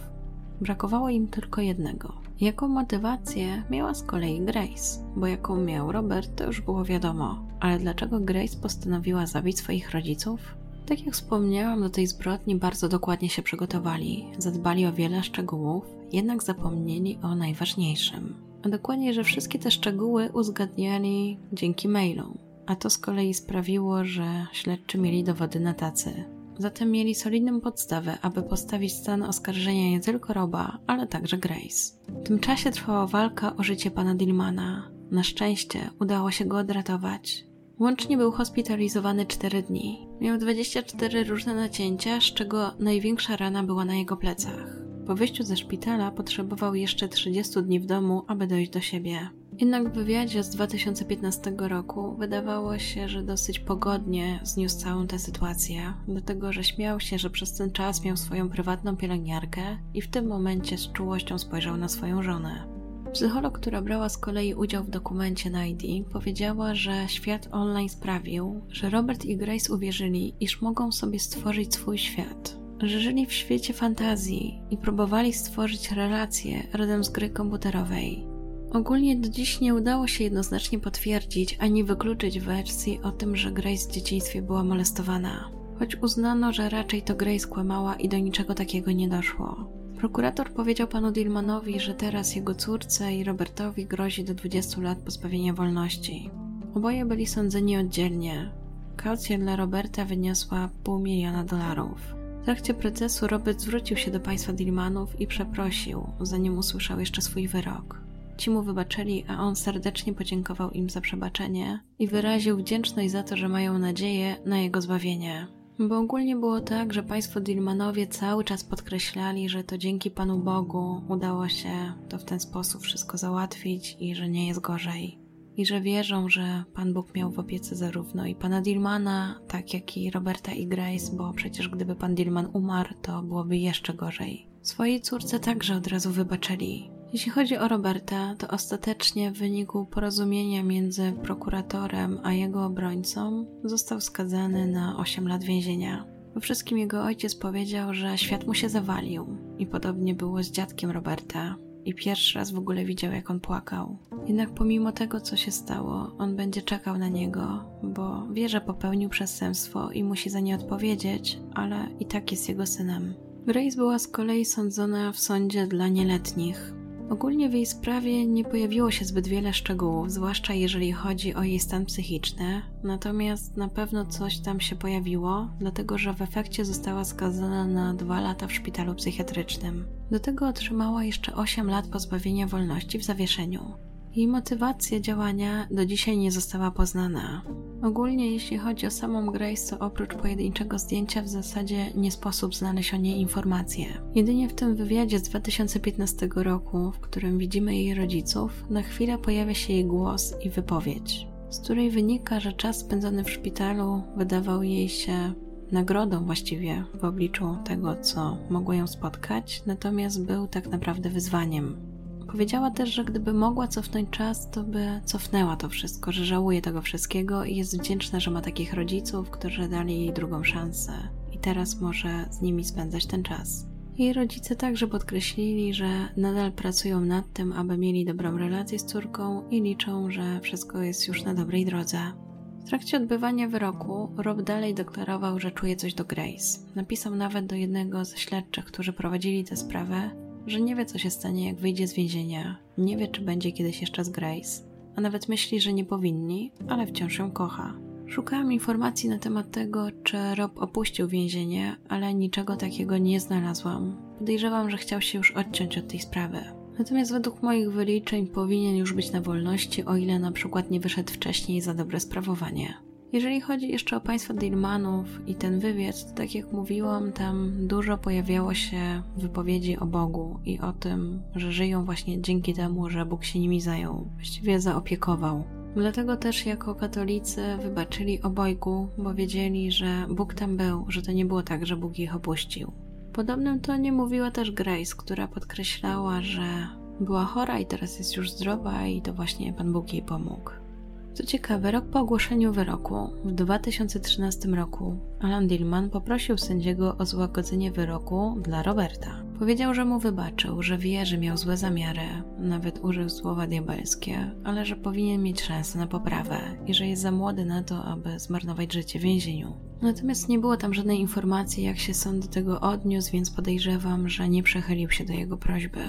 Brakowało im tylko jednego. Jaką motywację miała z kolei Grace? Bo jaką miał Robert, to już było wiadomo. Ale dlaczego Grace postanowiła zabić swoich rodziców? Tak jak wspomniałam, do tej zbrodni bardzo dokładnie się przygotowali, zadbali o wiele szczegółów, jednak zapomnieli o najważniejszym. A dokładnie, że wszystkie te szczegóły uzgadniali dzięki mailom. A to z kolei sprawiło, że śledczy mieli dowody na tacy. Zatem mieli solidną podstawę, aby postawić stan oskarżenia nie tylko Roba, ale także Grace. W tym czasie trwała walka o życie pana Dillmana. Na szczęście udało się go odratować. Łącznie był hospitalizowany 4 dni. Miał 24 różne nacięcia, z czego największa rana była na jego plecach. Po wyjściu ze szpitala potrzebował jeszcze 30 dni w domu, aby dojść do siebie. Jednak w wywiadzie z 2015 roku wydawało się, że dosyć pogodnie zniósł całą tę sytuację, dlatego że śmiał się, że przez ten czas miał swoją prywatną pielęgniarkę i w tym momencie z czułością spojrzał na swoją żonę. Psycholog, która brała z kolei udział w dokumencie Nighty, powiedziała, że świat online sprawił, że Robert i Grace uwierzyli, iż mogą sobie stworzyć swój świat. Że żyli w świecie fantazji i próbowali stworzyć relacje rodem z gry komputerowej. Ogólnie do dziś nie udało się jednoznacznie potwierdzić ani wykluczyć wersji o tym, że Grace w dzieciństwie była molestowana, choć uznano, że raczej to Grace kłamała i do niczego takiego nie doszło. Prokurator powiedział panu Dillmanowi, że teraz jego córce i Robertowi grozi do 20 lat pozbawienia wolności. Oboje byli sądzeni oddzielnie. Kaucja dla Roberta wyniosła pół miliona dolarów. W trakcie procesu Robert zwrócił się do państwa Dillmanów i przeprosił, zanim usłyszał jeszcze swój wyrok. Ci mu wybaczyli, a on serdecznie podziękował im za przebaczenie i wyraził wdzięczność za to, że mają nadzieję na jego zbawienie. Bo ogólnie było tak, że państwo Dillmanowie cały czas podkreślali, że to dzięki Panu Bogu udało się to w ten sposób wszystko załatwić i że nie jest gorzej. I że wierzą, że Pan Bóg miał w opiece zarówno i Pana Dillmana, tak jak i Roberta i Grace, bo przecież gdyby Pan Dillman umarł, to byłoby jeszcze gorzej. Swojej córce także od razu wybaczyli. Jeśli chodzi o Roberta, to ostatecznie w wyniku porozumienia między prokuratorem a jego obrońcą został skazany na 8 lat więzienia. We wszystkim jego ojciec powiedział, że świat mu się zawalił i podobnie było z dziadkiem Roberta. I pierwszy raz w ogóle widział, jak on płakał. Jednak pomimo tego, co się stało, on będzie czekał na niego, bo wie, że popełnił przestępstwo i musi za nie odpowiedzieć, ale i tak jest jego synem. Grace była z kolei sądzona w sądzie dla nieletnich. Ogólnie w jej sprawie nie pojawiło się zbyt wiele szczegółów, zwłaszcza jeżeli chodzi o jej stan psychiczny, natomiast na pewno coś tam się pojawiło, dlatego że w efekcie została skazana na dwa lata w szpitalu psychiatrycznym. Do tego otrzymała jeszcze 8 lat pozbawienia wolności w zawieszeniu. Jej motywacja działania do dzisiaj nie została poznana. Ogólnie, jeśli chodzi o samą Grace, to oprócz pojedynczego zdjęcia w zasadzie nie sposób znaleźć o niej informacje. Jedynie w tym wywiadzie z 2015 roku, w którym widzimy jej rodziców, na chwilę pojawia się jej głos i wypowiedź, z której wynika, że czas spędzony w szpitalu wydawał jej się nagrodą właściwie w obliczu tego, co mogło ją spotkać, natomiast był tak naprawdę wyzwaniem. Powiedziała też, że gdyby mogła cofnąć czas, to by cofnęła to wszystko, że żałuje tego wszystkiego i jest wdzięczna, że ma takich rodziców, którzy dali jej drugą szansę i teraz może z nimi spędzać ten czas. Jej rodzice także podkreślili, że nadal pracują nad tym, aby mieli dobrą relację z córką i liczą, że wszystko jest już na dobrej drodze. W trakcie odbywania wyroku Rob dalej deklarował, że czuje coś do Grace. Napisał nawet do jednego ze śledczych, którzy prowadzili tę sprawę, że nie wie, co się stanie, jak wyjdzie z więzienia, nie wie, czy będzie kiedyś jeszcze z Grace, a nawet myśli, że nie powinni, ale wciąż ją kocha. Szukałam informacji na temat tego, czy Rob opuścił więzienie, ale niczego takiego nie znalazłam. Podejrzewam, że chciał się już odciąć od tej sprawy. Natomiast według moich wyliczeń powinien już być na wolności, o ile na przykład nie wyszedł wcześniej za dobre sprawowanie. Jeżeli chodzi jeszcze o państwa Dillmanów i ten wywiad, to tak jak mówiłam, tam dużo pojawiało się wypowiedzi o Bogu i o tym, że żyją właśnie dzięki temu, że Bóg się nimi zajął, właściwie zaopiekował. Dlatego też jako katolicy wybaczyli obojgu, bo wiedzieli, że Bóg tam był, że to nie było tak, że Bóg ich opuścił. Podobnym tonie mówiła też Grace, która podkreślała, że była chora i teraz jest już zdrowa i to właśnie Pan Bóg jej pomógł. Co ciekawe, rok po ogłoszeniu wyroku, w 2013 roku, Alan Dillman poprosił sędziego o złagodzenie wyroku dla Roberta. Powiedział, że mu wybaczył, że wie, że miał złe zamiary, nawet użył słowa diabelskie, ale że powinien mieć szansę na poprawę i że jest za młody na to, aby zmarnować życie w więzieniu. Natomiast nie było tam żadnej informacji, jak się sąd do tego odniósł, więc podejrzewam, że nie przechylił się do jego prośby.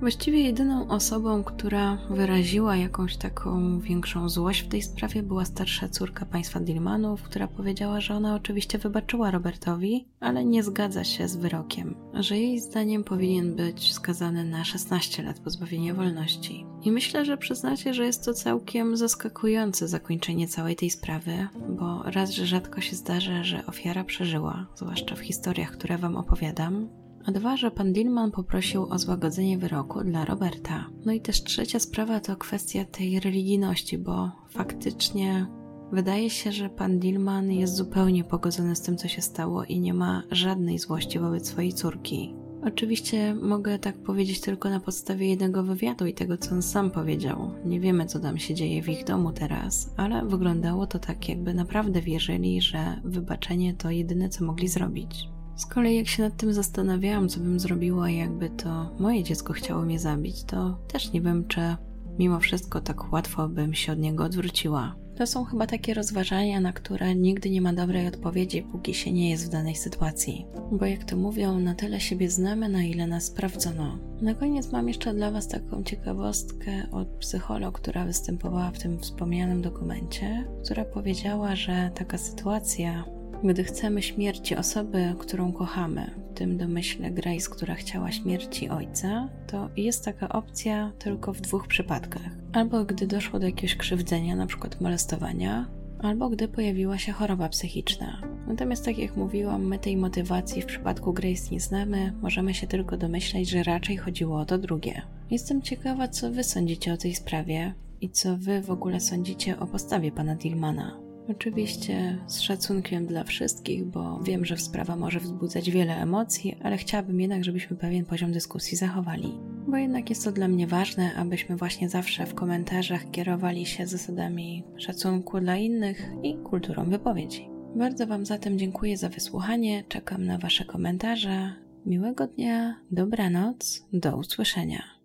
Właściwie jedyną osobą, która wyraziła jakąś taką większą złość w tej sprawie była starsza córka państwa Dillmanów, która powiedziała, że ona oczywiście wybaczyła Robertowi, ale nie zgadza się z wyrokiem, że jej zdaniem powinien być skazany na 16 lat pozbawienia wolności. I myślę, że przyznacie, że jest to całkiem zaskakujące zakończenie całej tej sprawy, bo raz, że rzadko się zdarza, że ofiara przeżyła, zwłaszcza w historiach, które Wam opowiadam, a dwa, że pan Dillman poprosił o złagodzenie wyroku dla Roberta. No i też trzecia sprawa to kwestia tej religijności, bo faktycznie wydaje się, że pan Dillman jest zupełnie pogodzony z tym, co się stało i nie ma żadnej złości wobec swojej córki. Oczywiście mogę tak powiedzieć tylko na podstawie jednego wywiadu i tego, co on sam powiedział. Nie wiemy, co tam się dzieje w ich domu teraz, ale wyglądało to tak, jakby naprawdę wierzyli, że wybaczenie to jedyne, co mogli zrobić. Z kolei jak się nad tym zastanawiałam, co bym zrobiła, jakby to moje dziecko chciało mnie zabić, to też nie wiem, czy mimo wszystko tak łatwo bym się od niego odwróciła. To są chyba takie rozważania, na które nigdy nie ma dobrej odpowiedzi, póki się nie jest w danej sytuacji. Bo jak to mówią, na tyle siebie znamy, na ile nas sprawdzono. Na koniec mam jeszcze dla Was taką ciekawostkę od psycholog, która występowała w tym wspomnianym dokumencie, która powiedziała, że taka sytuacja gdy chcemy śmierci osoby, którą kochamy, w tym domyśle Grace, która chciała śmierci ojca, to jest taka opcja tylko w dwóch przypadkach. Albo gdy doszło do jakiegoś krzywdzenia, np. molestowania, albo gdy pojawiła się choroba psychiczna. Natomiast, tak jak mówiłam, my tej motywacji w przypadku Grace nie znamy, możemy się tylko domyśleć, że raczej chodziło o to drugie. Jestem ciekawa, co Wy sądzicie o tej sprawie i co Wy w ogóle sądzicie o postawie pana Dillmana. Oczywiście z szacunkiem dla wszystkich, bo wiem, że sprawa może wzbudzać wiele emocji, ale chciałabym jednak, żebyśmy pewien poziom dyskusji zachowali. Bo jednak jest to dla mnie ważne, abyśmy właśnie zawsze w komentarzach kierowali się zasadami szacunku dla innych i kulturą wypowiedzi. Bardzo Wam zatem dziękuję za wysłuchanie, czekam na Wasze komentarze. Miłego dnia, dobranoc, do usłyszenia.